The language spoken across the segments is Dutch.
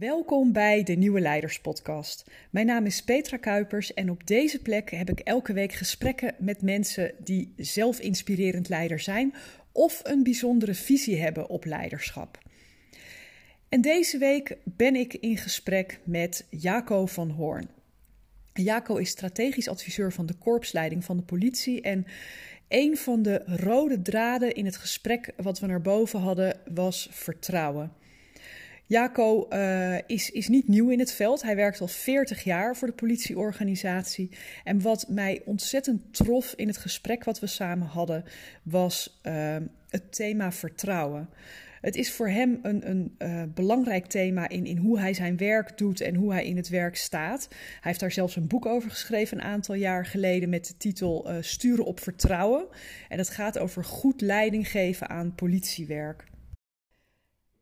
Welkom bij de Nieuwe Leiders Podcast. Mijn naam is Petra Kuipers en op deze plek heb ik elke week gesprekken met mensen die zelf inspirerend leider zijn of een bijzondere visie hebben op leiderschap. En deze week ben ik in gesprek met Jaco van Hoorn. Jaco is strategisch adviseur van de korpsleiding van de politie en een van de rode draden in het gesprek wat we naar boven hadden was vertrouwen. Jaco uh, is, is niet nieuw in het veld. Hij werkt al 40 jaar voor de politieorganisatie. En wat mij ontzettend trof in het gesprek wat we samen hadden, was uh, het thema vertrouwen. Het is voor hem een, een uh, belangrijk thema in, in hoe hij zijn werk doet en hoe hij in het werk staat. Hij heeft daar zelfs een boek over geschreven een aantal jaar geleden met de titel Sturen op Vertrouwen. En dat gaat over goed leiding geven aan politiewerk.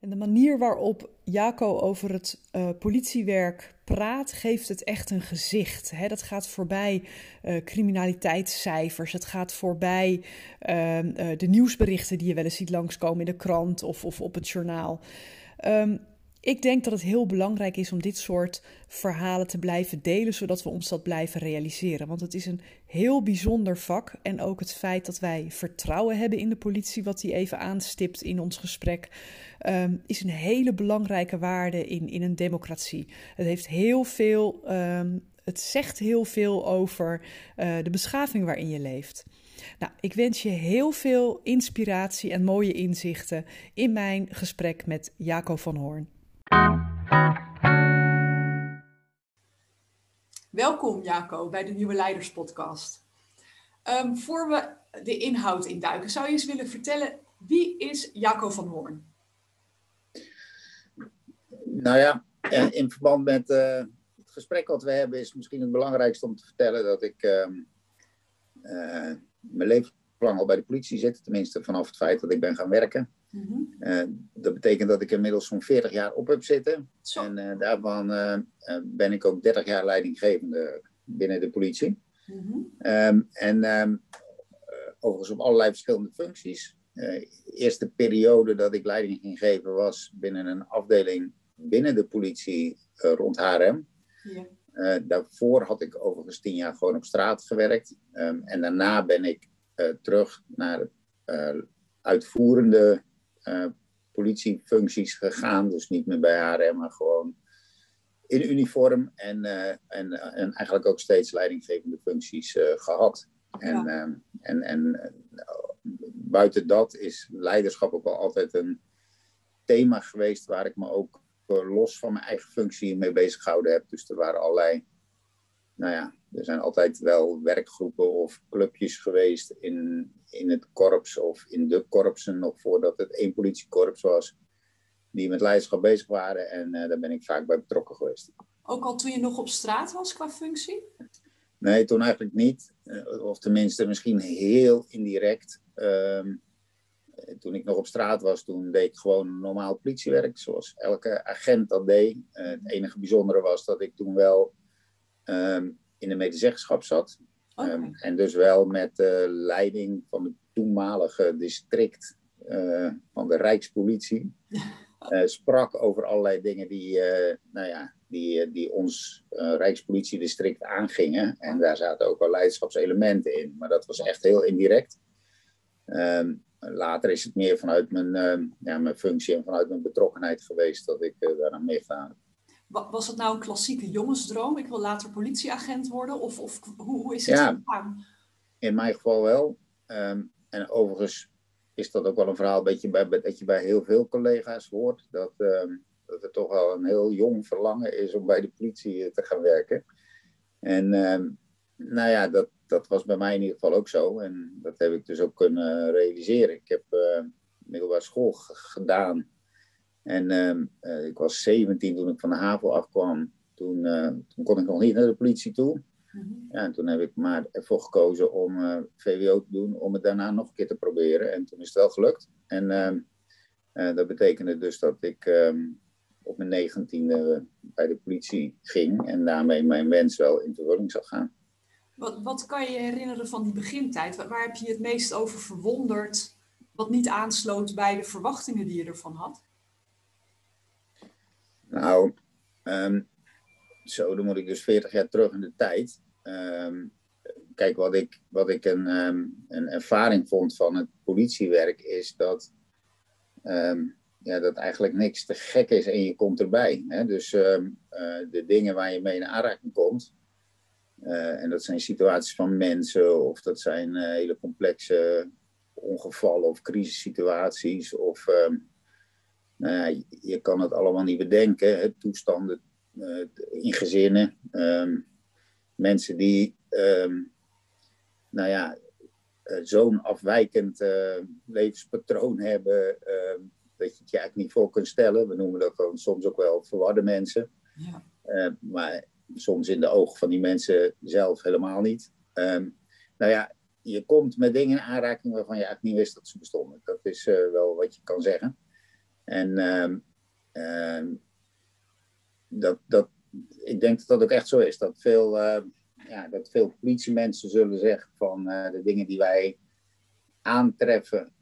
En de manier waarop Jaco over het uh, politiewerk praat, geeft het echt een gezicht. Dat gaat voorbij uh, criminaliteitscijfers. Het gaat voorbij uh, de nieuwsberichten die je wel eens ziet langskomen in de krant of, of op het journaal. Um, ik denk dat het heel belangrijk is om dit soort verhalen te blijven delen, zodat we ons dat blijven realiseren. Want het is een heel bijzonder vak. En ook het feit dat wij vertrouwen hebben in de politie, wat hij even aanstipt in ons gesprek, um, is een hele belangrijke waarde in, in een democratie. Het heeft heel veel. Um, het zegt heel veel over uh, de beschaving waarin je leeft. Nou, ik wens je heel veel inspiratie en mooie inzichten in mijn gesprek met Jaco van Hoorn. Welkom Jaco bij de Nieuwe Leiders Podcast. Um, voor we de inhoud induiken, zou je eens willen vertellen wie is Jaco van Hoorn? Nou ja, eh, in verband met uh, het gesprek wat we hebben, is misschien het belangrijkste om te vertellen dat ik uh, uh, mijn leven lang al bij de politie zit, tenminste vanaf het feit dat ik ben gaan werken. Mm dat betekent dat ik inmiddels zo'n 40 jaar op heb zitten. Zo. En uh, daarvan uh, ben ik ook 30 jaar leidinggevende binnen de politie. Mm -hmm. um, en um, overigens op allerlei verschillende functies. eerste periode dat ik leiding ging geven was binnen een afdeling binnen de politie rond HRM. Ja. daarvoor had ik overigens tien jaar gewoon op straat gewerkt. Um, en daarna ben ik terug naar uitvoerende uh, politiefuncties gegaan. Dus niet meer bij HRM, maar gewoon in uniform. En, uh, en, en eigenlijk ook steeds leidinggevende functies uh, gehad. En, ja. en, en buiten dat is leiderschap ook wel altijd een thema geweest waar ik me ook los van mijn eigen functie mee bezig gehouden heb. Dus er waren allerlei nou ja, er zijn altijd wel werkgroepen of clubjes geweest in, in het korps of in de korpsen, nog voordat het één politiekorps was, die met leiderschap bezig waren. En uh, daar ben ik vaak bij betrokken geweest. Ook al toen je nog op straat was qua functie? Nee, toen eigenlijk niet. Uh, of tenminste, misschien heel indirect. Uh, toen ik nog op straat was, toen deed ik gewoon normaal politiewerk, zoals elke agent dat deed. Uh, het enige bijzondere was dat ik toen wel um, in de medezeggenschap zat. Okay. Um, en dus wel met de leiding van het toenmalige district uh, van de Rijkspolitie. Uh, sprak over allerlei dingen die, uh, nou ja, die, die ons Rijkspolitiedistrict aangingen. En daar zaten ook wel leiderschapselementen in. Maar dat was echt heel indirect. Um, later is het meer vanuit mijn, ja, mijn functie en vanuit mijn betrokkenheid geweest dat ik daaraan meegedaan heb. Was het nou een klassieke jongensdroom? Ik wil later politieagent worden? Of, of hoe, hoe is het ja, gegaan? In mijn geval wel. Um, en overigens is dat ook wel een verhaal beetje bij, dat je bij heel veel collega's hoort. Dat, um, dat er toch wel een heel jong verlangen is om bij de politie eh, te gaan werken. En um, nou ja, dat, dat was bij mij in ieder geval ook zo. En dat heb ik dus ook kunnen realiseren. Ik heb uh, middelbare school gedaan en uh, ik was 17 toen ik van de HAVO afkwam. Toen, uh, toen kon ik nog niet naar de politie toe. Mm-hmm. Ja, en toen heb ik maar ervoor gekozen om uh, VWO te doen, om het daarna nog een keer te proberen. En toen is het wel gelukt. En ehm, dat betekende dus dat ik um, op mijn negentiende bij de politie ging. En daarmee mijn wens wel in vervulling zou gaan. Wat, wat kan je herinneren van die begintijd? Waar, waar heb je het meest over verwonderd? Wat niet aansloot bij de verwachtingen die je ervan had? Nou, Ehm, zo, dan moet ik dus 40 jaar terug in de tijd. Ehm, kijk, wat ik, wat ik een, ehm, een ervaring vond van het politiewerk is dat, ja, dat eigenlijk niks te gek is en je komt erbij. Hè? Dus uh, de dingen waar je mee in aanraking komt, uh, en dat zijn situaties van mensen of dat zijn uh, hele complexe ongevallen of crisissituaties. Of nou ja, je kan het allemaal niet bedenken. Hè? Toestanden uh, in gezinnen. Um, mensen die, um, nou ja, uh, zo'n afwijkend uh, levenspatroon hebben. Uh, dat je het je eigenlijk niet voor kunt stellen. We noemen dat dan soms ook wel verwarde mensen. Ja. maar soms in de ogen van die mensen zelf helemaal niet. Um, nou ja, je komt met dingen in aanraking waarvan je eigenlijk niet wist dat ze bestonden. Dat is wel wat je kan zeggen. En um, dat, dat, ik denk dat dat ook echt zo is. Dat veel, uh, ja, dat veel politiemensen zullen zeggen van uh, de dingen die wij aantreffen,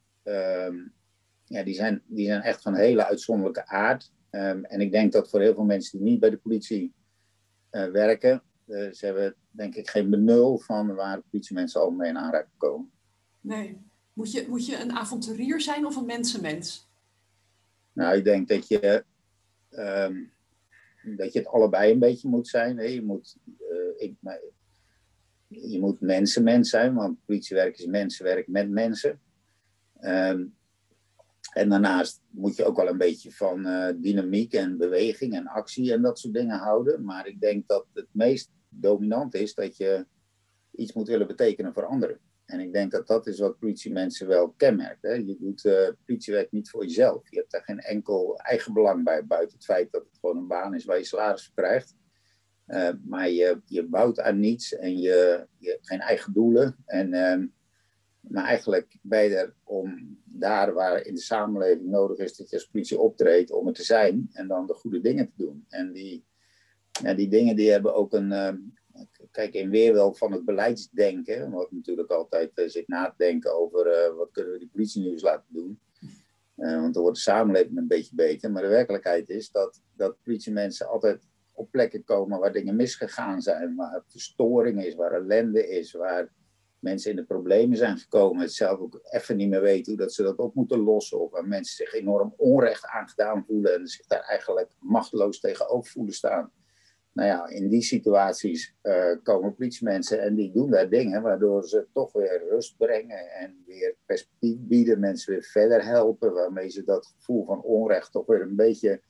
ja, die, zijn, die zijn echt van hele uitzonderlijke aard. En ik denk dat voor heel veel mensen die niet bij de politie uh, werken, ze hebben denk ik geen benul van waar politiemensen al mee in aanraking komen. Nee. Moet je, moet je een avonturier zijn of een mensenmens? Nou, ik denk dat je, um, dat je het allebei een beetje moet zijn. Hè? Je, moet, uh, ik, je moet mensenmens zijn, want politiewerk is mensenwerk met mensen. Um, en daarnaast moet je ook wel een beetje van uh, dynamiek en beweging en actie en dat soort dingen houden. Maar ik denk dat het meest dominant is dat je iets moet willen betekenen voor anderen. En ik denk dat dat is wat politiemensen wel kenmerkt. Hè? Je doet uh, politiewerk niet voor jezelf. Je hebt daar geen enkel eigen belang bij, buiten het feit dat het gewoon een baan is waar je salaris krijgt. Uh, maar je, je bouwt aan niets en je, je hebt geen eigen doelen. En, uh, maar eigenlijk ben je er om daar waar in de samenleving nodig is dat je als politie optreedt om er te zijn en dan de goede dingen te doen. En die, die dingen die hebben ook een, ehm, kijk, in weerwil van het beleidsdenken, wat natuurlijk altijd uh, zit na te denken over uh, wat kunnen we die politie nu eens laten doen. Uh, want dan wordt de samenleving een beetje beter. Maar de werkelijkheid is dat, dat politiemensen altijd op plekken komen waar dingen misgegaan zijn, waar verstoring is, waar ellende is, waar mensen in de problemen zijn gekomen, het zelf ook even niet meer weten hoe dat ze dat op moeten lossen, of waar mensen zich enorm onrecht aangedaan voelen en zich daar eigenlijk machteloos tegenover voelen staan nou ja, in die situaties uh, komen politiemensen en die doen daar dingen waardoor ze toch weer rust brengen en weer perspectief bieden, mensen weer verder helpen, waarmee ze dat gevoel van onrecht toch weer een beetje,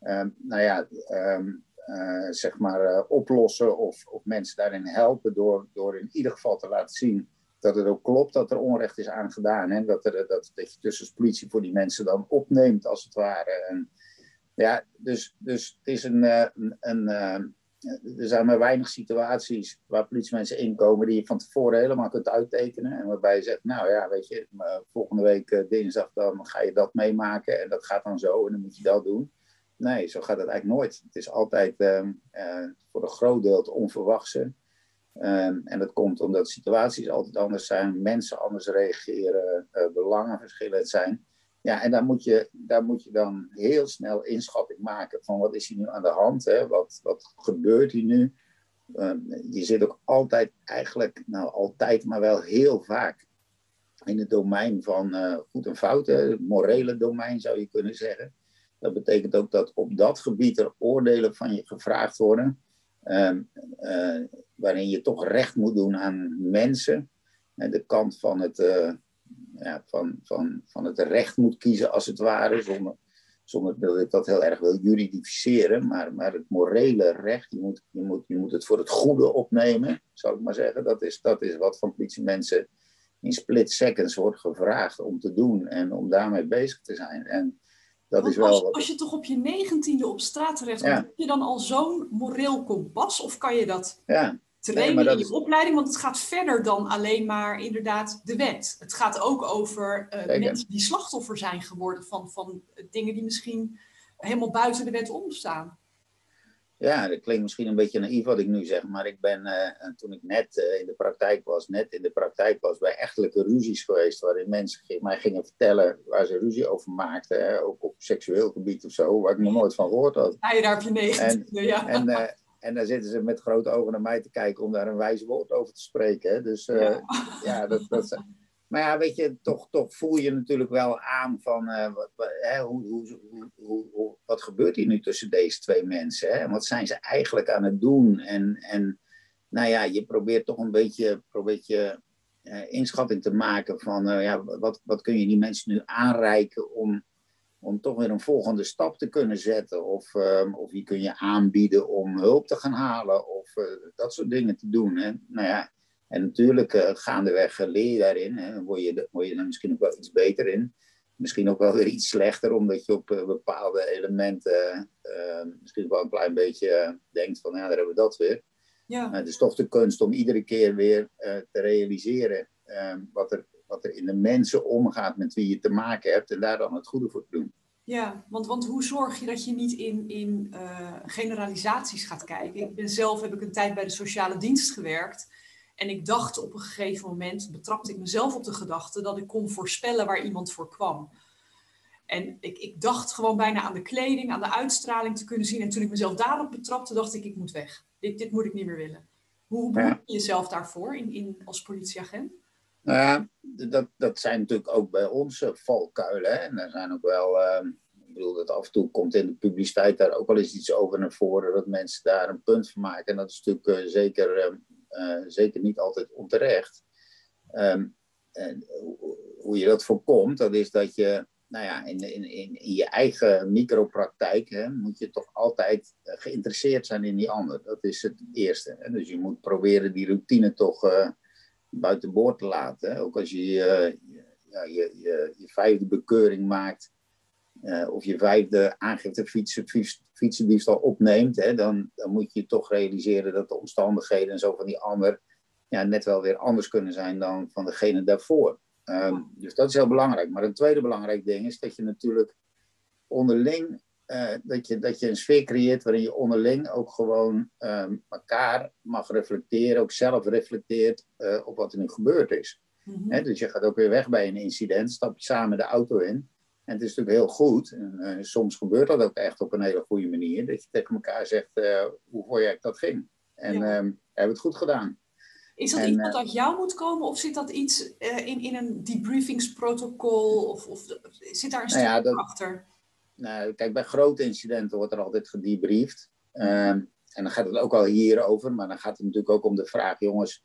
um, nou ja, um, uh, zeg maar uh, oplossen of, of mensen daarin helpen door, door in ieder geval te laten zien dat het ook klopt dat er onrecht is aangedaan en dat, er, dat, dat je tussen politie voor die mensen dan opneemt als het ware. Ja, dus, dus het is een, eh, een, eh, er zijn maar weinig situaties waar politiemensen inkomen die je van tevoren helemaal kunt uittekenen. En waarbij je zegt, nou ja, weet je, volgende week eh, dinsdag dan ga je dat meemaken en dat gaat dan zo en dan moet je dat doen. Nee, zo gaat het eigenlijk nooit. Het is altijd uh, voor een groot deel het onverwachte. Um, en dat komt omdat situaties altijd anders zijn, mensen anders reageren, uh, belangen verschillend zijn. Ja, en daar moet, je, daar moet je dan heel snel inschatting maken van wat is hier nu aan de hand, hè? Wat, wat gebeurt hier nu. Uh, je zit ook altijd, eigenlijk, nou altijd, maar wel heel vaak in het domein van uh, goed en fout, het morele domein zou je kunnen zeggen. Dat betekent ook dat op dat gebied er oordelen van je gevraagd worden, uh, waarin je toch recht moet doen aan mensen. En de kant van het ja, van, van, van het recht moet kiezen, als het ware, zonder, zonder dat ik dat heel erg wil juridificeren, maar, maar het morele recht, je moet, je, moet, je moet het voor het goede opnemen, zou ik maar zeggen. Dat is, dat is wat van politiemensen in split seconds wordt gevraagd om te doen en om daarmee bezig te zijn. En dat is wel als, als, je toch op je negentiende op straat terecht komt, heb je dan al zo'n moreel kompas? Of kan je dat ja trainen nee, in je opleiding, want het gaat verder dan alleen maar inderdaad de wet. Het gaat ook over uh, mensen die slachtoffer zijn geworden van, van dingen die misschien helemaal buiten de wet omstaan. ja, dat klinkt misschien een beetje naïef wat ik nu zeg, maar ik ben uh, toen ik net uh, in de praktijk was, net in de praktijk was bij echtelijke ruzies geweest, waarin mensen mij gingen vertellen waar ze ruzie over maakten, hè, ook op seksueel gebied of zo, waar ik nog nooit van gehoord had. Ja, daar heb je nee. En, ja. en, en dan zitten ze met grote ogen naar mij te kijken om daar een wijze woord over te spreken. Hè. Dus ja, ja dat, dat, maar ja, weet je, toch, toch voel je natuurlijk wel aan van uh, wat, hè, hoe, hoe, hoe, wat gebeurt hier nu tussen deze twee mensen? Hè? En wat zijn ze eigenlijk aan het doen? En, en nou ja, je probeert toch een beetje, probeert je uh, inschatting te maken van ja, wat, wat kun je die mensen nu aanreiken om, om toch weer een volgende stap te kunnen zetten? Of, um, of wie kun je aanbieden om hulp te gaan halen? Of dat soort dingen te doen. Hè? Nou ja, en natuurlijk, uh, gaandeweg leer je daarin. Hè, word, je, word je er misschien ook wel iets beter in. Misschien ook wel weer iets slechter, omdat je op uh, bepaalde elementen uh, misschien wel een klein beetje denkt van, ja, daar hebben we dat weer. Ja. het is toch de kunst om iedere keer weer te realiseren wat, er, wat er in de mensen omgaat met wie je te maken hebt en daar dan het goede voor te doen. Ja, want, want hoe zorg je dat je niet in, in generalisaties gaat kijken? Ik ben zelf, heb ik een tijd bij de sociale dienst gewerkt. En ik dacht op een gegeven moment, betrapte ik mezelf op de gedachte dat ik kon voorspellen waar iemand voor kwam. En ik, ik dacht gewoon bijna aan de kleding, aan de uitstraling te kunnen zien. En toen ik mezelf daarop betrapte, dacht ik, ik moet weg. Dit, dit moet ik niet meer willen. Hoe behoed je jezelf daarvoor in, in, als politieagent? Nou ja, dat, dat zijn natuurlijk ook bij ons valkuilen. Hè? En er zijn ook wel, uh, ik bedoel, dat af en toe komt in de publiciteit daar ook wel eens iets over naar voren, dat mensen daar een punt van maken. En dat is natuurlijk uh, zeker uh, uh, zeker niet altijd onterecht. Um, en hoe je dat voorkomt, dat is dat je, nou ja, in, in, in, je eigen micropraktijk hè, moet je toch altijd geïnteresseerd zijn in die ander. Dat is het eerste. Hè. Dus je moet proberen die routine toch uh, buiten boord te laten. Hè. Ook als je, uh, ja, je, je, je vijfde bekeuring maakt, uh, of je vijfde aangifte fietsen, fietsendiefstal opneemt, hè, dan, dan moet je toch realiseren dat de omstandigheden en zo van die ander ja, net wel weer anders kunnen zijn dan van degene daarvoor. Um, dus dat is heel belangrijk. Maar een tweede belangrijk ding is dat je natuurlijk onderling, uh, dat, je, dat je een sfeer creëert waarin je onderling ook gewoon um, elkaar mag reflecteren, ook zelf reflecteert uh, op wat er nu gebeurd is. Hè, dus je gaat ook weer weg bij een incident, stap je samen de auto in. En het is natuurlijk heel goed, en uh, soms gebeurt dat ook echt op een hele goede manier, dat je tegen elkaar zegt hoe vond jij dat ging. En ja. um, hebben het goed gedaan. Is dat en, iets wat uit jou moet komen of zit dat iets in, in een debriefingsprotocol of, of zit daar een stuk nou ja, dat, achter? Nou, kijk, bij grote incidenten wordt er altijd gedebriefd. Um, en dan gaat het ook al hierover, maar dan gaat het natuurlijk ook om de vraag, jongens,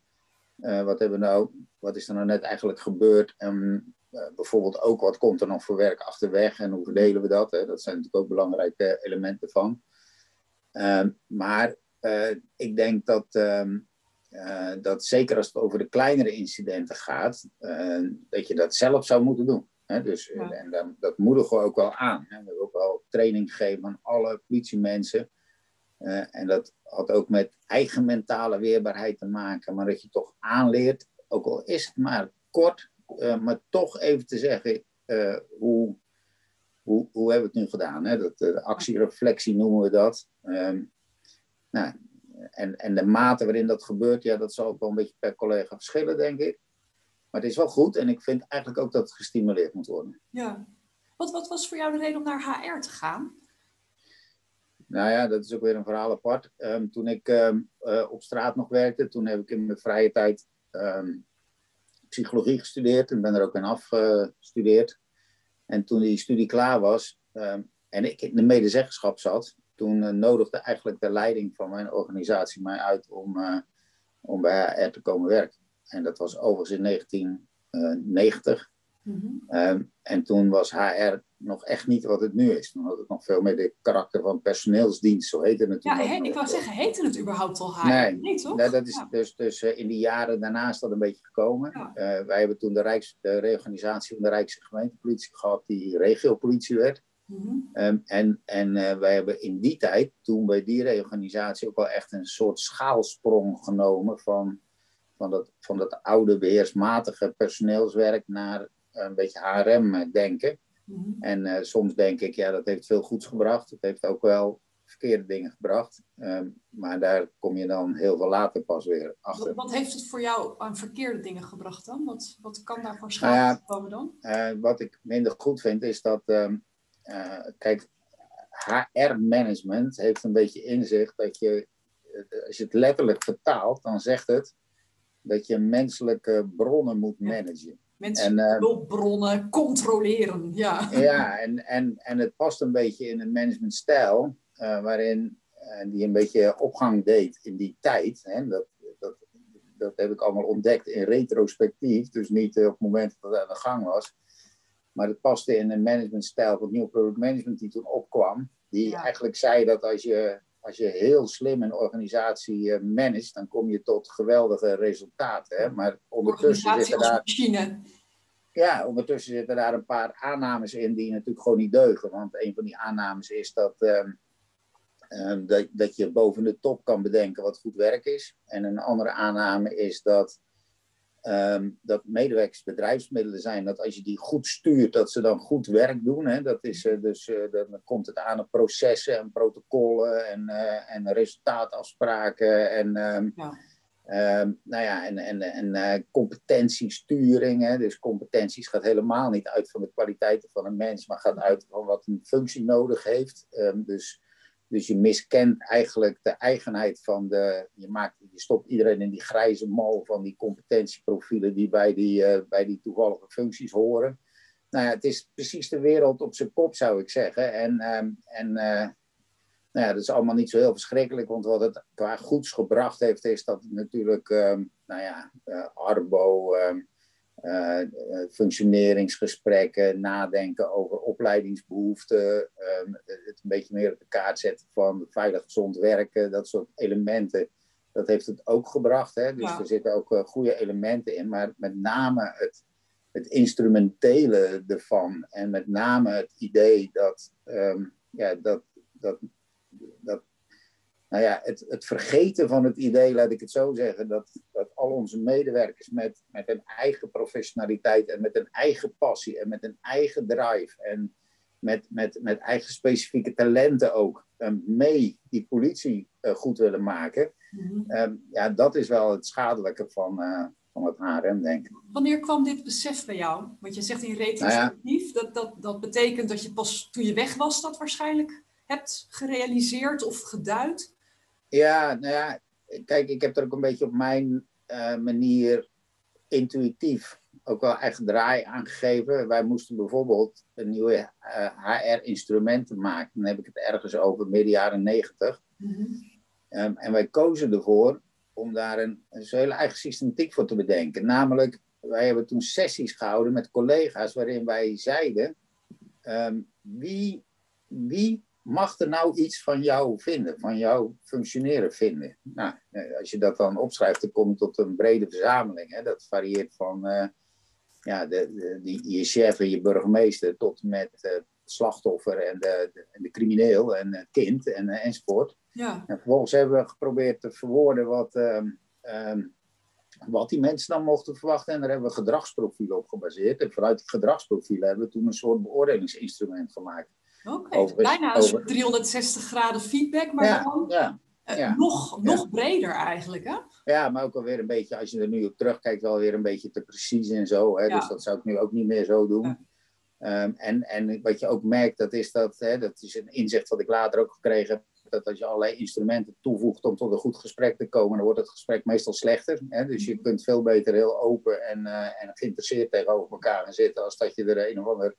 wat hebben we nou, wat is er nou net eigenlijk gebeurd? Um, uh, bijvoorbeeld ook wat komt er nog voor werk achterweg en hoe verdelen we dat? Hè? Dat zijn natuurlijk ook belangrijke elementen van. Uh, maar uh, ik denk dat, dat zeker als het over de kleinere incidenten gaat, dat je dat zelf zou moeten doen. Hè? Dus, ja. En dan, dat moedigen we ook wel aan. Hè? We hebben ook wel training gegeven aan alle politiemensen. en dat had ook met eigen mentale weerbaarheid te maken, maar dat je toch aanleert, ook al is het maar kort, uh, maar toch even te zeggen, uh, hoe, hoe, hoe hebben we het nu gedaan? Hè? Dat, de actiereflectie noemen we dat. Um, nou, en, en de mate waarin dat gebeurt, ja, dat zal ook wel een beetje per collega verschillen, denk ik. Maar het is wel goed en ik vind eigenlijk ook dat het gestimuleerd moet worden. Ja. Wat, wat was voor jou de reden om naar HR te gaan? Nou ja, dat is ook weer een verhaal apart. Um, toen ik um, uh, op straat nog werkte, toen heb ik in mijn vrije tijd um, psychologie gestudeerd en ben er ook in afgestudeerd. En toen die studie klaar was en ik in de medezeggenschap zat, toen uh, nodigde eigenlijk de leiding van mijn organisatie mij uit om, uh, om bij HR te komen werken. En dat was overigens in 1990. Mm-hmm. Um, en toen was HR nog echt niet wat het nu is. Toen had het nog veel meer de karakter van personeelsdienst, zo heette het natuurlijk. Ja, he, ik wou zeggen, heette het überhaupt al HR? Nee, nee toch? Nee, dat is ja. dus, dus uh, in die jaren daarna is dat een beetje gekomen. Ja. Uh, wij hebben toen de, Rijks, de reorganisatie van de Rijkse gemeentepolitie gehad, die regiopolitie werd. Mm-hmm. Um, en en uh, wij hebben in die tijd, toen bij die reorganisatie, ook wel echt een soort schaalsprong genomen van, van, dat, van dat oude beheersmatige personeelswerk naar een beetje HRM denken. Mm-hmm. En uh, soms denk ik, ja, dat heeft veel goeds gebracht. Het heeft ook wel verkeerde dingen gebracht. Ehm, maar daar kom je dan heel veel later pas weer achter. Wat, wat, heeft het voor jou aan verkeerde dingen gebracht dan? Wat, wat kan daar voor schade nou ja, komen dan? Uh, wat ik minder goed vind is dat, uh, kijk, HR-management heeft een beetje inzicht dat je, als je het letterlijk vertaalt, dan zegt het dat je menselijke bronnen moet managen. Mensen en, hulpbronnen controleren, ja. Ja, en, en, en het past een beetje in een managementstijl uh, waarin uh, die een beetje opgang deed in die tijd. Hè, dat, dat, dat heb ik allemaal ontdekt in retrospectief, dus niet op het moment dat het aan de gang was. Maar het paste in een managementstijl van Nieuw Product Management die toen opkwam. Die eigenlijk zei dat als je, als je heel slim een organisatie uh, managt, dan kom je tot geweldige resultaten. Hè? Maar ondertussen zitten daar. Ja, ondertussen zitten daar een paar aannames in die natuurlijk gewoon niet deugen. Want een van die aannames is dat, uh, uh, dat, dat je boven de top kan bedenken wat goed werk is. En een andere aanname is dat Um, dat medewerkers bedrijfsmiddelen zijn, dat als je die goed stuurt, dat ze dan goed werk doen. Hè? Dat is, uh, dus, uh, dan komt het aan op processen en protocollen en, uh, en resultaatafspraken en, um, ja. Um, nou ja, en, en, en competentiesturing. Hè? Dus competenties gaat helemaal niet uit van de kwaliteiten van een mens, maar gaat uit van wat een functie nodig heeft. dus dus je miskent eigenlijk de eigenheid van de. Je, maakt, je stopt iedereen in die grijze mal van die competentieprofielen die bij die, uh, bij die toevallige functies horen. Nou ja, het is precies de wereld op zijn kop, zou ik zeggen. En, um, en uh, nou ja, dat is allemaal niet zo heel verschrikkelijk, want wat het qua goeds gebracht heeft, is dat natuurlijk, um, nou ja, uh, Arbo. Uh, functioneringsgesprekken, nadenken over opleidingsbehoeften, um, het een beetje meer op de kaart zetten van veilig gezond werken, dat soort elementen. Dat heeft het ook gebracht. Hè? Dus er zitten ook uh, goede elementen in, maar met name het, het instrumentele ervan en met name het idee dat, um, ja, dat, dat nou ja, het, het vergeten van het idee, laat ik het zo zeggen, dat, dat al onze medewerkers met, met een eigen professionaliteit en met een eigen passie en met een eigen drive en met, met, met eigen specifieke talenten ook um, mee die politie uh, goed willen maken. Mm-hmm. um, ja, dat is wel het schadelijke van, uh, van het HRM, denk ik. Wanneer kwam dit besef bij jou? Want je zegt in retrospectief, nou ja. dat, dat, dat betekent dat je pas toen je weg was dat waarschijnlijk hebt gerealiseerd of geduid? Ja, nou ja, kijk, ik heb er ook een beetje op mijn uh, manier intuïtief ook wel echt draai aangegeven. Wij moesten bijvoorbeeld een nieuwe uh, eh, HR-instrumenten maken. Dan heb ik het ergens over midden jaren negentig. Mm-hmm. um, en wij kozen ervoor om daar een, een hele eigen systematiek voor te bedenken. Namelijk, wij hebben toen sessies gehouden met collega's waarin wij zeiden: um, wie, wie mag er nou iets van jou vinden, van jouw functioneren vinden? Nou, eh, als je dat dan opschrijft, dan kom je tot een brede verzameling. Hè? Dat varieert van uh, ja, de, de, die, je chef en je burgemeester tot met uh, het slachtoffer en de, de, crimineel en het kind en, enzovoort. Ja. En vervolgens hebben we geprobeerd te verwoorden wat, um, um, wat die mensen dan mochten verwachten. En daar hebben we gedragsprofielen op gebaseerd. En vanuit die gedragsprofielen hebben we toen een soort beoordelingsinstrument gemaakt. Oké, okay, bijna over... 360 graden feedback, maar ja, dan ja, ja, nog, nog breder eigenlijk, hè? Ja, maar ook alweer een beetje, als je er nu op terugkijkt, wel weer een beetje te precies en zo. Hè? Dus dat zou ik nu ook niet meer zo doen. Um, en, en wat je ook merkt, dat is dat, hè, dat is een inzicht wat ik later ook gekregen heb, dat als je allerlei instrumenten toevoegt om tot een goed gesprek te komen, dan wordt het gesprek meestal slechter. Hè? Dus je kunt veel beter heel open en, uh, en geïnteresseerd tegenover elkaar gaan zitten, als dat je er een of ander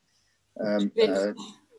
um, uh,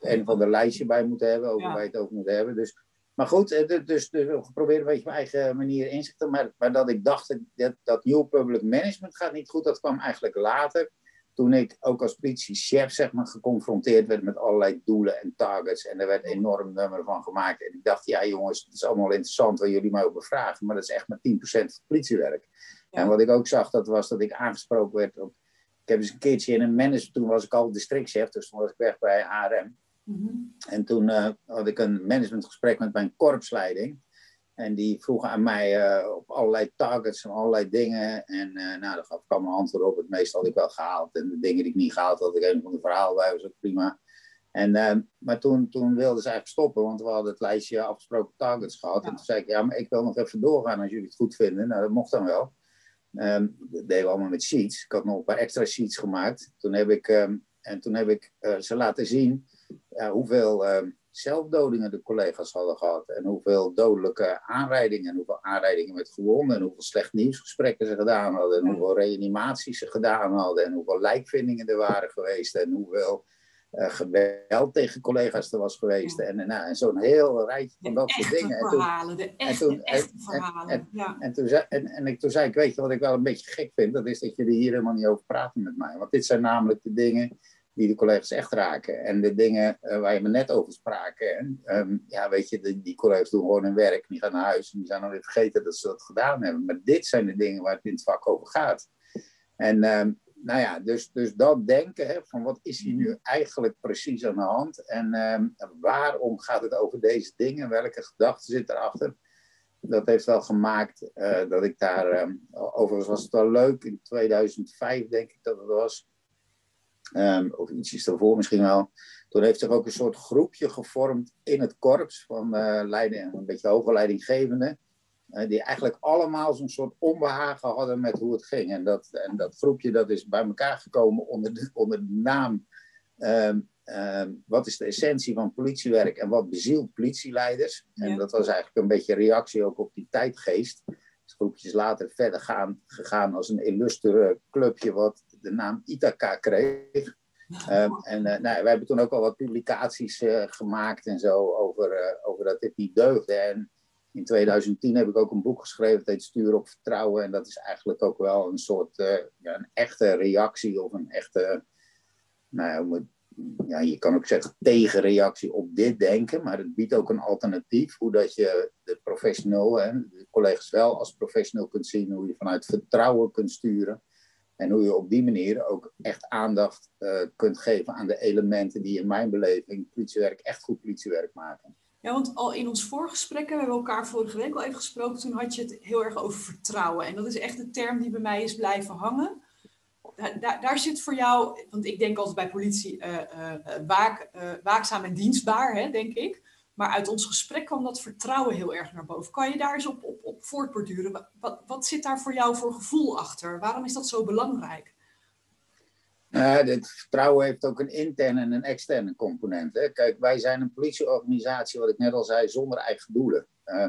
een of ander lijstje bij moeten hebben, over waar je het over moet hebben. Dus, maar goed, eh, dus, dus, dus geprobeerd een beetje mijn eigen manier inzichten. Maar, maar dat ik dacht, dat, dat New Public Management gaat niet goed, dat kwam eigenlijk later. Toen ik ook als politiechef zeg maar, geconfronteerd werd met allerlei doelen en targets. En er werd een enorm nummer van gemaakt. En ik dacht, ja jongens, het is allemaal interessant wat jullie mij over vragen. Maar dat is echt maar 10% van het politiewerk. Ja. En wat ik ook zag, dat was dat ik aangesproken werd op... Ik heb eens een keertje in een manager, toen was ik al districtchef, dus toen was ik weg bij ARM. Mm-hmm. En toen uh, had ik een managementgesprek met mijn korpsleiding. En die vroegen aan mij uh, op allerlei targets en allerlei dingen. En uh, nou, daar gaf ik allemaal antwoord op. Het meeste had ik wel gehaald. En de dingen die ik niet gehaald had, had ik een van de verhaal bij, was ook prima. En, uh, maar toen, toen wilden ze eigenlijk stoppen, want we hadden het lijstje afgesproken targets gehad. En toen zei ik, ja, maar ik wil nog even doorgaan als jullie het goed vinden. Nou, dat mocht dan wel. Um, dat deden we allemaal met sheets. Ik had nog een paar extra sheets gemaakt. Toen heb ik, um, en toen heb ik ze laten zien hoeveel um, zelfdodingen de collega's hadden gehad. En hoeveel dodelijke aanrijdingen. En hoeveel aanrijdingen met gewonden. En hoeveel slecht nieuwsgesprekken ze gedaan hadden. En hoeveel reanimaties ze gedaan hadden. En hoeveel lijkvindingen er waren geweest. En hoeveel uh, geweld tegen collega's er was geweest. Ja. En, nou, en zo'n heel rijtje van de dat soort dingen. Verhalen, de echte, en toen, echte en, verhalen. En, ja. en, toen zei, en, en ik, toen zei ik, weet je wat ik wel een beetje gek vind? Dat is dat jullie hier helemaal niet over praten met mij. Want dit zijn namelijk de dingen die de collega's echt raken. En de dingen uh, waar je me net over spraken. En, um, ja, weet je, die, die, collega's doen gewoon hun werk. Die gaan naar huis en die zijn dan weer vergeten dat ze dat gedaan hebben. Maar dit zijn de dingen waar het in het vak over gaat. En um, nou ja, dus, dus dat denken hè, van wat is hier nu eigenlijk precies aan de hand en um, waarom gaat het over deze dingen, welke gedachten zit erachter. Dat heeft wel gemaakt uh, dat ik daar, um, overigens was het wel leuk, in 2005 denk ik dat het was, um, of ietsjes daarvoor misschien wel. Toen heeft zich ook een soort groepje gevormd in het korps van uh, leiding, een beetje hoge leidinggevenden die eigenlijk allemaal zo'n soort onbehagen hadden met hoe het ging. En dat, en dat groepje dat is bij elkaar gekomen onder de, onder de naam um, um, wat is de essentie van politiewerk en wat bezielt politieleiders. Ja. En dat was eigenlijk een beetje reactie ook op die tijdgeest. Het groepje is later verder gaan, gegaan als een illustere clubje wat de naam Ithaca kreeg. Um, en uh, nou, wij hebben toen ook al wat publicaties uh, gemaakt en zo over, uh, over dat dit niet deugde. En in 2010 heb ik ook een boek geschreven, dat heet Stuur op Vertrouwen. En dat is eigenlijk ook wel een soort, ja, een echte reactie of een echte, nou ja, ja, je kan ook zeggen tegenreactie op dit denken. Maar het biedt ook een alternatief, hoe dat je de professional, hè, de collega's wel als professional kunt zien, hoe je vanuit vertrouwen kunt sturen. En hoe je op die manier ook echt aandacht uh, kunt geven aan de elementen die in mijn beleving politiewerk echt goed politiewerk maken. Ja, want al in ons voorgesprekken, we hebben elkaar vorige week al even gesproken, toen had je het heel erg over vertrouwen. En dat is echt de term die bij mij is blijven hangen. Daar, daar, zit voor jou, want ik denk altijd bij politie uh, uh, waak, waakzaam en dienstbaar, hè, denk ik. Maar uit ons gesprek kwam dat vertrouwen heel erg naar boven. Kan je daar eens op, op, op voortborduren? Wat, wat zit daar voor jou voor gevoel achter? Waarom is dat zo belangrijk? Uh, dit vertrouwen heeft ook een interne en een externe component. Hè. Kijk, wij zijn een politieorganisatie, wat ik net al zei, zonder eigen doelen. Uh,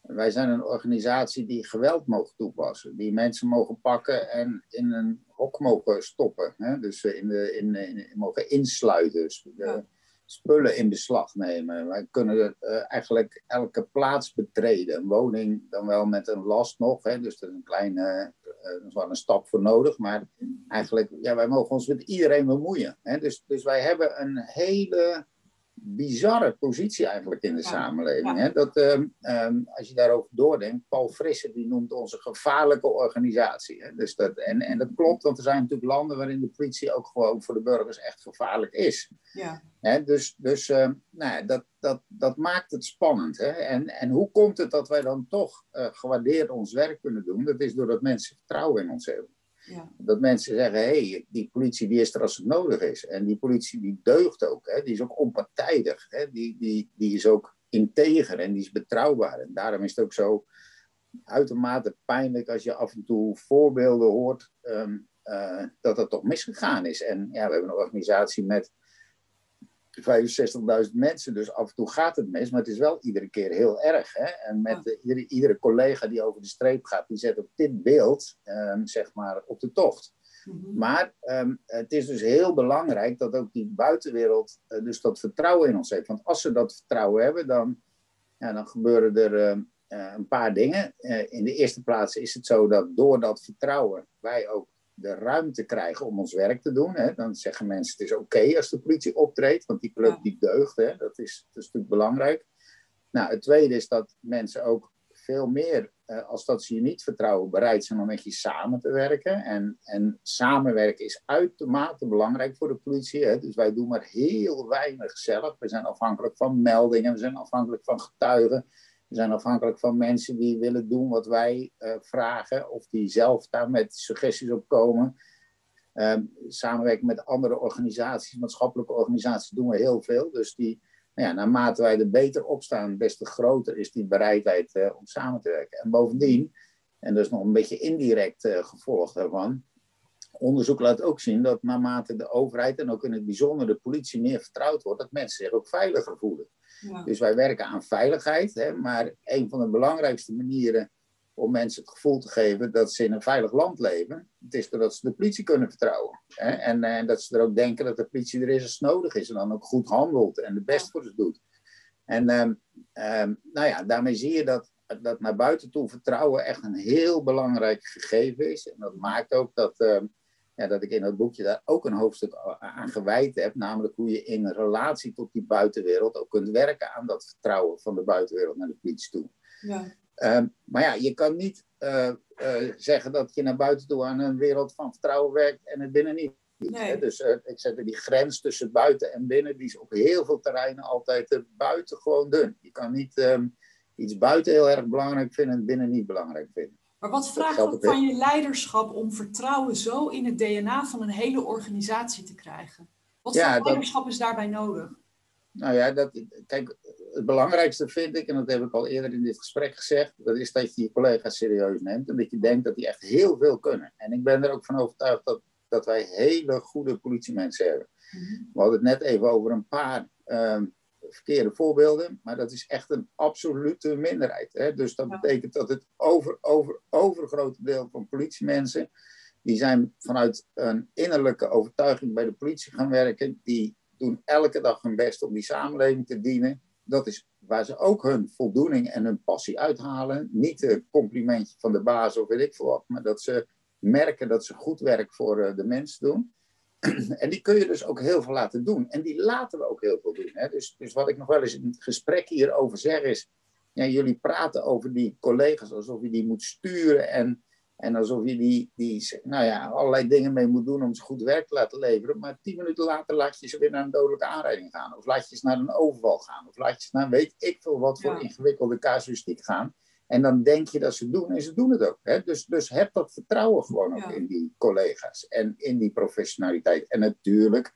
wij zijn een organisatie die geweld mogen toepassen, die mensen mogen pakken en in een hok mogen stoppen. Hè. Dus in de, in, in, in, mogen insluiten, dus de ja. Spullen in beslag nemen. Wij kunnen uh, eigenlijk elke plaats betreden, een woning dan wel met een last nog, hè. dus dat is een kleine er is wel een stap voor nodig, maar eigenlijk, ja, wij mogen ons met iedereen bemoeien. Hè? Dus, dus wij hebben een hele bizarre positie eigenlijk in de ja. samenleving. Ja. Hè? Dat, um, um, als je daarover doordenkt, Paul Frisse die noemt onze gevaarlijke organisatie. Hè? Dus dat, en, en dat klopt, want er zijn natuurlijk landen waarin de politie ook gewoon voor de burgers echt gevaarlijk is. Ja. Hè? Dus, dus um, nou, dat, dat, dat maakt het spannend. Hè? En, en hoe komt het dat wij dan toch uh, gewaardeerd ons werk kunnen doen? Dat is doordat mensen vertrouwen in ons hebben. Ja. Dat mensen zeggen, hé, hey, die politie die is er als het nodig is. En die politie die deugt ook, hè? die is ook onpartijdig. Hè? Die, die, die is ook integer en die is betrouwbaar. En daarom is het ook zo uitermate pijnlijk als je af en toe voorbeelden hoort um, uh, dat het toch misgegaan is. En ja, we hebben een organisatie met 65.000 mensen, dus af en toe gaat het mis, maar het is wel iedere keer heel erg. Hè? En met de, iedere, iedere, collega die over de streep gaat, die zet ook dit beeld, um, zeg maar, op de tocht. Mm-hmm. Maar um, het is dus heel belangrijk dat ook die buitenwereld uh, dus dat vertrouwen in ons heeft. Want als ze dat vertrouwen hebben, dan, ja, dan gebeuren er uh, uh, een paar dingen. in de eerste plaats is het zo dat door dat vertrouwen wij ook de ruimte krijgen om ons werk te doen. Hè. Dan zeggen mensen het is oké okay als de politie optreedt, want die club die deugt. Hè. Dat, is, dat is natuurlijk belangrijk. Nou, het tweede is dat mensen ook veel meer, uh, als dat ze je niet vertrouwen, bereid zijn om met je samen te werken. En, en samenwerken is uitermate belangrijk voor de politie. Hè. Dus wij doen maar heel weinig zelf. We zijn afhankelijk van meldingen, we zijn afhankelijk van getuigen. We zijn afhankelijk van mensen die willen doen wat wij uh, vragen, of die zelf daar met suggesties op komen. Um, samenwerken met andere organisaties, maatschappelijke organisaties, doen we heel veel. Dus die, nou ja, naarmate wij er beter op staan, des te groter is die bereidheid uh, om samen te werken. En bovendien, en dat is nog een beetje indirect uh, gevolg daarvan, onderzoek laat ook zien dat naarmate de overheid en ook in het bijzonder de politie meer vertrouwd wordt, dat mensen zich ook veiliger voelen. Ja. Dus wij werken aan veiligheid, hè, maar een van de belangrijkste manieren om mensen het gevoel te geven dat ze in een veilig land leven, het is doordat ze de politie kunnen vertrouwen. Hè, en, en, dat ze er ook denken dat de politie er is als het nodig is en dan ook goed handelt en de best voor ze doet. En um, um, nou ja, daarmee zie je dat, dat naar buiten toe vertrouwen echt een heel belangrijk gegeven is. En dat maakt ook dat, um, ja, dat ik in het boekje daar ook een hoofdstuk aan gewijd heb. Namelijk hoe je in relatie tot die buitenwereld ook kunt werken aan dat vertrouwen van de buitenwereld naar de politie toe. Ja. Um, maar ja, je kan niet uh, uh, zeggen dat je naar buiten toe aan een wereld van vertrouwen werkt en het binnen niet. Nee. Dus uh, ik zeg die grens tussen buiten en binnen, die is op heel veel terreinen altijd buiten gewoon dun. Je kan niet um, iets buiten heel erg belangrijk vinden en binnen niet belangrijk vinden. Maar wat vraagt het van je leiderschap om vertrouwen zo in het DNA van een hele organisatie te krijgen? Wat ja, voor leiderschap dat, is daarbij nodig? Nou ja, dat, kijk, het belangrijkste vind ik, en dat heb ik al eerder in dit gesprek gezegd, dat is dat je je collega's serieus neemt en dat je denkt dat die echt heel veel kunnen. En ik ben er ook van overtuigd dat, dat wij hele goede politiemensen hebben. Mm-hmm. We hadden het net even over een paar um, verkeerde voorbeelden, maar dat is echt een absolute minderheid. Hè? Dus dat betekent dat het over, over, overgrote deel van politiemensen, die zijn vanuit een innerlijke overtuiging bij de politie gaan werken, die doen elke dag hun best om die samenleving te dienen. Dat is waar ze ook hun voldoening en hun passie uithalen. Niet een complimentje van de baas of weet ik veel wat, maar dat ze merken dat ze goed werk voor eh, de mensen doen. En die kun je dus ook heel veel laten doen. En die laten we ook heel veel doen. Hè? Dus, dus wat ik nog wel eens in het gesprek hierover zeg is... Ja, jullie praten over die collega's alsof je die moet sturen... en, en alsof je die, die nou ja, allerlei dingen mee moet doen om ze goed werk te laten leveren. Maar tien minuten later laat je ze weer naar een dodelijke aanrijding gaan. Of laat je ze naar een overval gaan. Of laat je ze naar weet ik veel wat voor ingewikkelde casuïstiek gaan. En dan denk je dat ze doen en ze doen het ook. Hè? Dus, dus heb dat vertrouwen gewoon ook in die collega's en in die professionaliteit. En natuurlijk,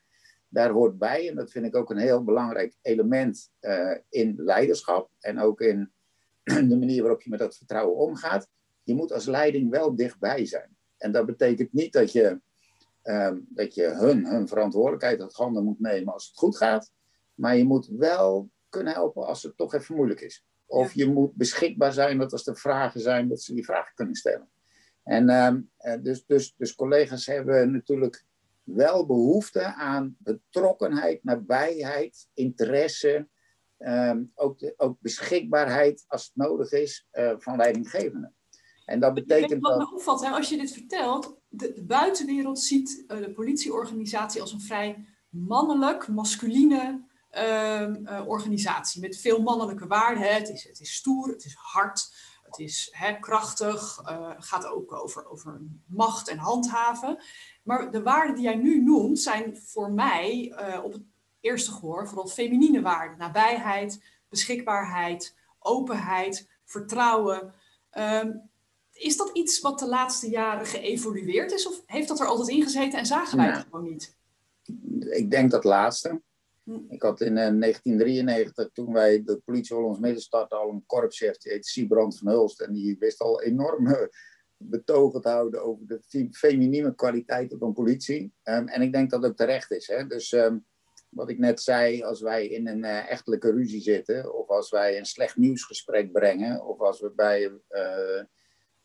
daar hoort bij, en dat vind ik ook een heel belangrijk element uh, in leiderschap en ook in de manier waarop je met dat vertrouwen omgaat. Je moet als leiding wel dichtbij zijn. En dat betekent niet dat je, um, dat je hun, hun verantwoordelijkheid uit handen moet nemen als het goed gaat. Maar je moet wel kunnen helpen als het toch even moeilijk is. Of je moet beschikbaar zijn dat als er vragen zijn, dat ze die vragen kunnen stellen. En uh, dus, dus, dus collega's hebben natuurlijk wel behoefte aan betrokkenheid, nabijheid, interesse, um, ook, de, ook beschikbaarheid als het nodig is uh, van leidinggevenden. En dat betekent wat me opvalt, hè, als je dit vertelt, de, de buitenwereld ziet uh, de politieorganisatie als een vrij mannelijk, masculine organisatie met veel mannelijke waarden. Het is, het is stoer, het is hard, het is hè, krachtig, uh, gaat ook over, over macht en handhaven. Maar de waarden die jij nu noemt zijn voor mij uh, op het eerste gehoor vooral feminine waarden. Nabijheid, beschikbaarheid, openheid, vertrouwen. Um, is dat iets wat de laatste jaren geëvolueerd is? Of heeft dat er altijd in gezeten en zagen wij het gewoon niet? Ik denk dat laatste. Ik had in 1993, eh, toen wij de politie Hollands Midden startten, al een korpschef, die heette Siebrand van Hulst. En die wist al enorme betogen te houden over de feminine kwaliteiten van politie. Um, en ik denk dat het terecht is. Hè? Dus um, wat ik net zei, als wij in een uh, echtelijke ruzie zitten, of als wij een slecht nieuwsgesprek brengen, of als we bij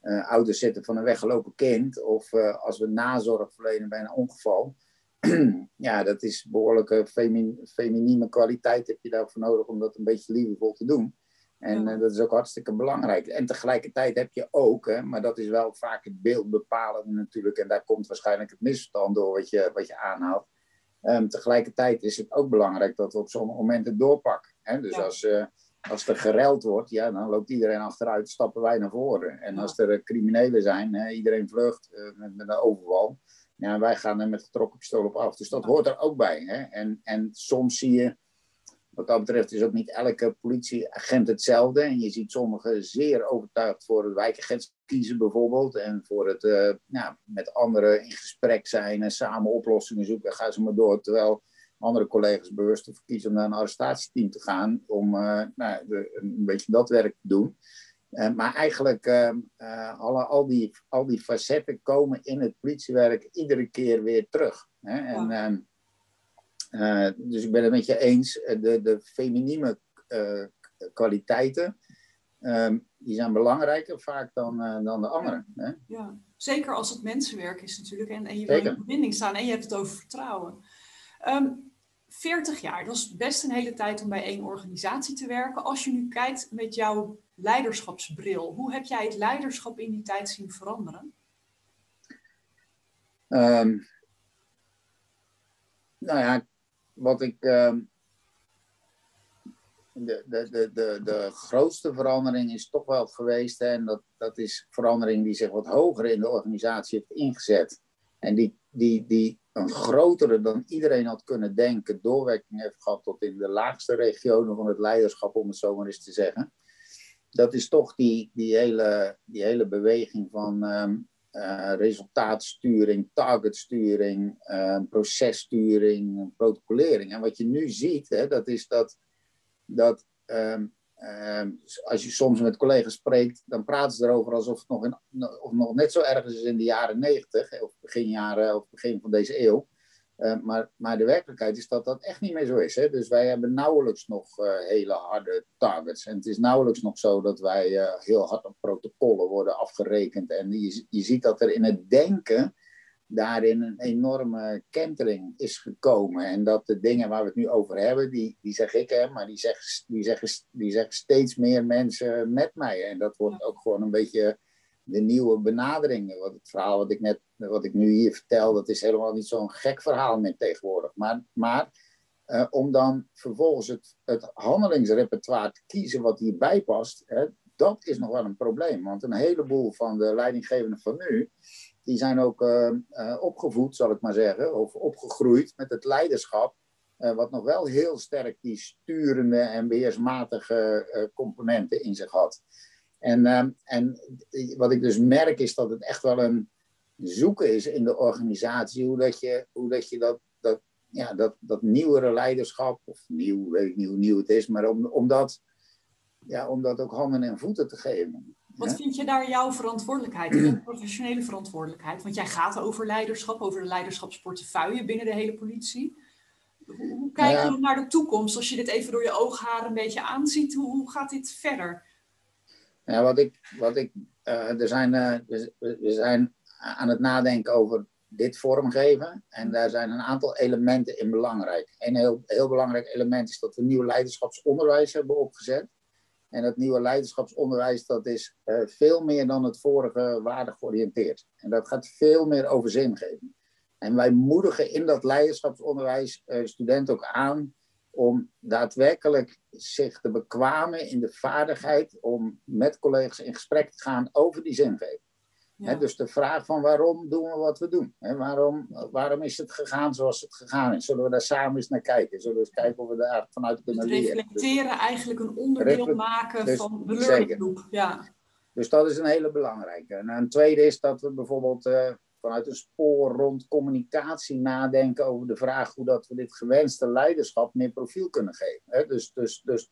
uh, ouders zitten van een weggelopen kind, of als we nazorg verlenen bij een ongeval ja, dat is behoorlijke femin feminine kwaliteit heb je daarvoor nodig om dat een beetje liefdevol te doen. En uh, dat is ook hartstikke belangrijk. En tegelijkertijd heb je ook, hè, maar dat is wel vaak het beeld bepalende natuurlijk, en daar komt waarschijnlijk het misverstand door wat je, wat je aanhaalt. Um, tegelijkertijd is het ook belangrijk dat we op zo'n momenten doorpakken. Hè? Dus als, uh, als er gereld wordt, ja, dan loopt iedereen achteruit, stappen wij naar voren. En als er criminelen zijn, hè, iedereen vlucht met, met een overval, ja, wij gaan er met getrokken pistool op af. Dus dat hoort er ook bij. Hè? En, en soms zie je, wat dat betreft is ook niet elke politieagent hetzelfde. En je ziet sommigen zeer overtuigd voor het wijkagent kiezen bijvoorbeeld. En voor het nou, met anderen in gesprek zijn en samen oplossingen zoeken. Gaan ze maar door. Terwijl andere collega's bewust ervoor kiezen om naar een arrestatieteam te gaan. Om uh, nou, een beetje dat werk te doen. Uh, maar eigenlijk alle, al, die, al die facetten komen in het politiewerk iedere keer weer terug. Hè? En, ehm, uh, dus ik ben het met je eens. Eh, de, de feminine uh, kwaliteiten, um, die zijn belangrijker vaak dan, uh, dan de andere. Hè? Ja, zeker als het mensenwerk is natuurlijk. En, en je wil in verbinding staan en je hebt het over vertrouwen. Um, ehm, 40 jaar, dat is best een hele tijd om bij één organisatie te werken. Als je nu kijkt met jouw leiderschapsbril, hoe heb jij het leiderschap in die tijd zien veranderen? Um, nou ja, wat ik. Uh, de, de, de, de, de grootste verandering is toch wel geweest, en dat, dat is verandering die zich wat hoger in de organisatie heeft ingezet. En die, die, die een grotere dan iedereen had kunnen denken, doorwerking heeft gehad tot in de laagste regionen van het leiderschap, om het zo maar eens te zeggen. Dat is toch die, die, hele, die hele beweging van um, uh, resultaatsturing, targetsturing, uh, processturing, protocolering. En wat je nu ziet, hè, dat is dat, dat um, als je soms met collega's spreekt, dan praten ze erover alsof het nog, of nog net zo erg is in de jaren negentig, of begin jaren, of begin van deze eeuw. Uh, maar, maar de werkelijkheid is dat dat echt niet meer zo is. Hè? Dus wij hebben nauwelijks nog uh, hele harde targets. En het is nauwelijks nog zo dat wij uh, heel hard op protocollen worden afgerekend. En je, je ziet dat er in het denken daarin een enorme kentering is gekomen. En dat de dingen waar we het nu over hebben, die, die zeg ik, hè, maar die zeggen, die, zeggen, die zeggen steeds meer mensen met mij. En dat wordt ook gewoon een beetje de nieuwe benaderingen. Wat het verhaal wat ik net, wat ik nu hier vertel, dat is helemaal niet zo'n gek verhaal meer tegenwoordig. Maar, maar uh, om dan vervolgens het, het handelingsrepertoire te kiezen wat hierbij past, hè, dat is nog wel een probleem. Want een heleboel van de leidinggevenden van nu, die zijn ook uh, uh, opgevoed, zal ik maar zeggen, of opgegroeid met het leiderschap. wat nog wel heel sterk die sturende en beheersmatige componenten in zich had. En, ehm, en wat ik dus merk is dat het echt wel een zoeken is in de organisatie, hoe dat je, hoe dat, je dat, dat, ja, dat, dat nieuwere leiderschap, of nieuw, weet ik niet hoe nieuw het is, maar om, om, dat, ja, om dat ook handen en voeten te geven. Wat vind je daar jouw verantwoordelijkheid, jouw professionele verantwoordelijkheid? Want jij gaat over leiderschap, over de leiderschapsportefeuille binnen de hele politie. Hoe, kijk je ja. naar de toekomst als je dit even door je oogharen een beetje aanziet? Hoe, hoe gaat dit verder? Ja, wat ik, wat ik, uh, er zijn, uh, we, we, zijn aan het nadenken over dit vormgeven. En daar zijn een aantal elementen in belangrijk. Een heel, heel belangrijk element is dat we nieuw leiderschapsonderwijs hebben opgezet. En dat nieuwe leiderschapsonderwijs, dat is uh, veel meer dan het vorige waardig georiënteerd. En dat gaat veel meer over zingeving. En wij moedigen in dat leiderschapsonderwijs studenten ook aan om daadwerkelijk zich te bekwamen in de vaardigheid om met collega's in gesprek te gaan over die zingeving. Ja. dus de vraag van waarom doen we wat we doen? waarom, waarom is het gegaan zoals het gegaan is? Zullen we daar samen eens naar kijken? Zullen we eens kijken of we daar vanuit kunnen dus leren? Reflecteren eigenlijk een onderdeel maken dus, van de learning Ja. Dus dat is een hele belangrijke. En een tweede is dat we bijvoorbeeld uh, vanuit een spoor rond communicatie nadenken over de vraag hoe dat we dit gewenste leiderschap meer profiel kunnen geven. Hè? Dus, dus, dus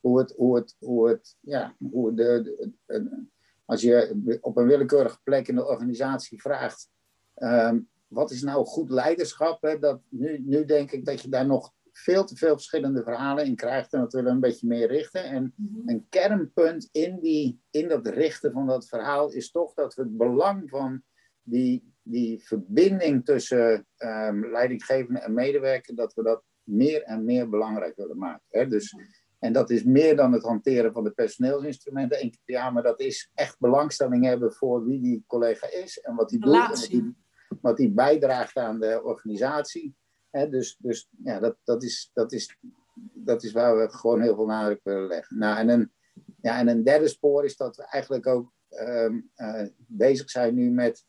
hoe het, hoe het, hoe het, ja, hoe de, de, de, als je op een willekeurige plek in de organisatie vraagt, um, wat is nou goed leiderschap? Hè? Dat, nu, nu denk ik dat je daar nog veel te veel verschillende verhalen in krijgt en dat willen we een beetje meer richten. En mm-hmm. een kernpunt in, die, in dat richten van dat verhaal is toch dat we het belang van die, die verbinding tussen um, leidinggevende en medewerker, dat we dat meer en meer belangrijk willen maken. Hè? Dus, en dat is meer dan het hanteren van de personeelsinstrumenten één keer per jaar, maar dat is echt belangstelling hebben voor wie die collega is en wat hij doet. En wat die, wat die bijdraagt aan de organisatie. Hè? Dus, dus ja, dat, dat, is, dat, is, dat is waar we gewoon heel veel nadruk willen leggen. Nou, en, een, ja, en een derde spoor is dat we eigenlijk ook um, uh, bezig zijn nu met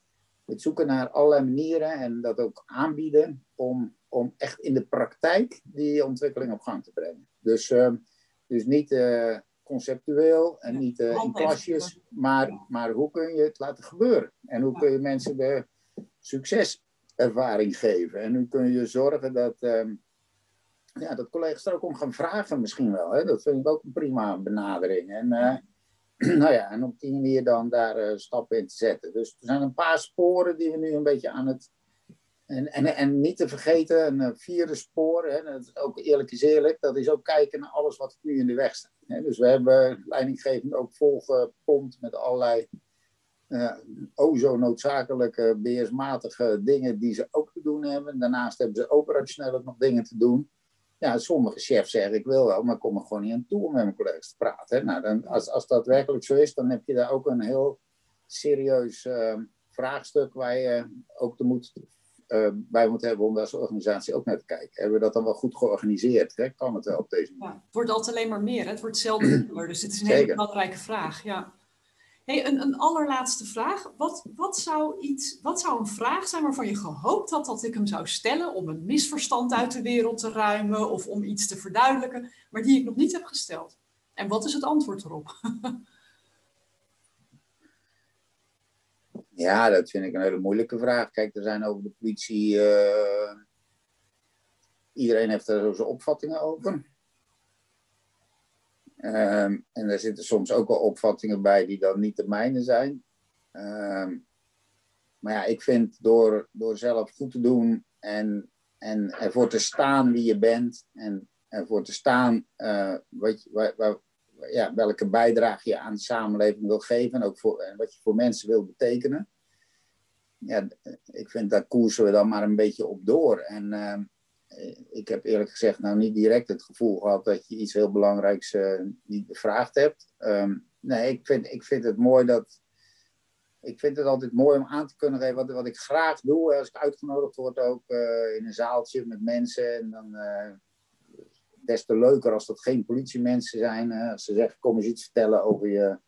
het zoeken naar allerlei manieren en dat ook aanbieden om, om echt in de praktijk die ontwikkeling op gang te brengen. Dus, ehm, dus niet conceptueel en niet in klasjes, maar, maar hoe kun je het laten gebeuren? En hoe kun je mensen de succeservaring geven? En hoe kun je zorgen dat, ehm, ja, dat collega's er ook om gaan vragen misschien wel. Hè? Dat vind ik ook een prima benadering. En, nou ja, en op die manier dan daar stappen in te zetten. Dus er zijn een paar sporen die we nu een beetje aan het en, en, en niet te vergeten, een eh, vierde spoor, hè, dat is ook eerlijk is eerlijk, dat is ook kijken naar alles wat nu in de weg staat. Hè. Dus we hebben leidinggevend ook volgepompt met allerlei uh, oh zo noodzakelijke, beheersmatige dingen die ze ook te doen hebben. Daarnaast hebben ze operationeel ook nog dingen te doen. Ja, sommige chefs zeggen ik wil wel, maar ik kom er gewoon niet aan toe om met mijn collega's te praten. Nou, dan, als, als dat werkelijk zo is, dan heb je daar ook een heel serieus uh, vraagstuk waar je ook de moed uh, bij moet hebben om daar als organisatie ook naar te kijken. Hebben we dat dan wel goed georganiseerd? Hè? Kan het wel op deze manier? Ja, het wordt altijd alleen maar meer. Hè? Het wordt zelden minder. Dus het is een hele belangrijke vraag. Ja. Hey, een, een allerlaatste vraag. Wat, wat, zou iets, wat zou een vraag zijn waarvan je gehoopt had dat ik hem zou stellen om een misverstand uit de wereld te ruimen of om iets te verduidelijken, maar die ik nog niet heb gesteld? En wat is het antwoord erop? Ja, dat vind ik een hele moeilijke vraag. Kijk, er zijn over de politie. Uh, iedereen heeft er zo zijn opvattingen over. Um, en er zitten soms ook wel opvattingen bij die dan niet de mijne zijn. Um, maar ja, ik vind door, door zelf goed te doen en, en ervoor te staan wie je bent en ervoor te staan uh, wat, waar, ja, welke bijdrage je aan de samenleving wil geven en ook voor, wat je voor mensen wil betekenen. Ja, ik vind daar koersen we dan maar een beetje op door. En uh, ik heb eerlijk gezegd nou niet direct het gevoel gehad dat je iets heel belangrijks uh, niet bevraagd hebt. Um, nee, ik vind, ik vind het mooi dat. Ik vind het altijd mooi om aan te kunnen geven wat, wat ik graag doe. Als ik uitgenodigd word ook uh, in een zaaltje met mensen. En dan des te leuker als dat geen politiemensen zijn. als ze zeggen, kom eens iets vertellen over je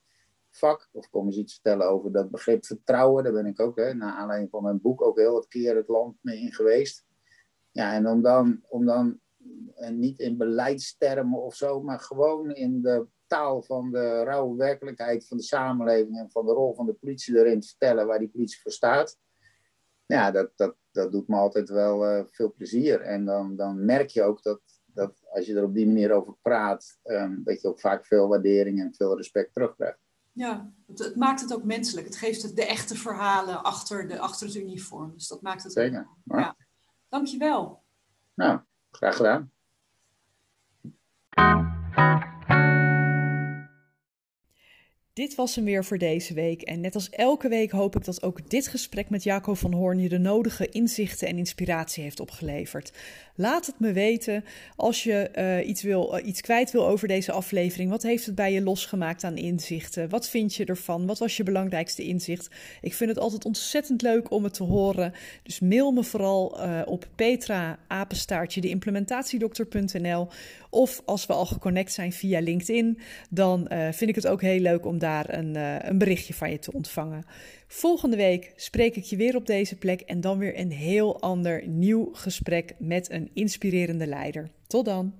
vak. Of kom eens iets vertellen over dat begrip vertrouwen. Daar ben ik ook, hè, naar aanleiding van mijn boek, ook heel wat keer het land mee in geweest. Ja, en om dan, om dan en niet in beleidstermen of zo, maar gewoon in de taal van de rauwe werkelijkheid van de samenleving en van de rol van de politie erin te vertellen waar die politie voor staat. Ja, dat, dat, dat doet me altijd wel uh, veel plezier. En dan, dan merk je ook dat, dat als je er op die manier over praat, um, dat je ook vaak veel waardering en veel respect terugkrijgt. Ja, het, het, maakt het ook menselijk. Het geeft het de echte verhalen achter, de, achter het uniform. Dus dat maakt het Zeker. Ook, ja. Dankjewel. Nou, graag gedaan. Dit was hem weer voor deze week. En net als elke week hoop ik dat ook dit gesprek met Jaco van Hoorn je de nodige inzichten en inspiratie heeft opgeleverd. Laat het me weten als je uh, iets, wil, uh, iets kwijt wil over deze aflevering. Wat heeft het bij je losgemaakt aan inzichten? Wat vind je ervan? Wat was je belangrijkste inzicht? Ik vind het altijd ontzettend leuk om het te horen. Dus mail me vooral uh, op petra apenstaartje de Of als we al geconnect zijn via LinkedIn, dan vind ik het ook heel leuk om daar een, een berichtje van je te ontvangen. Volgende week spreek ik je weer op deze plek en dan weer een heel ander nieuw gesprek met een inspirerende leider. Tot dan.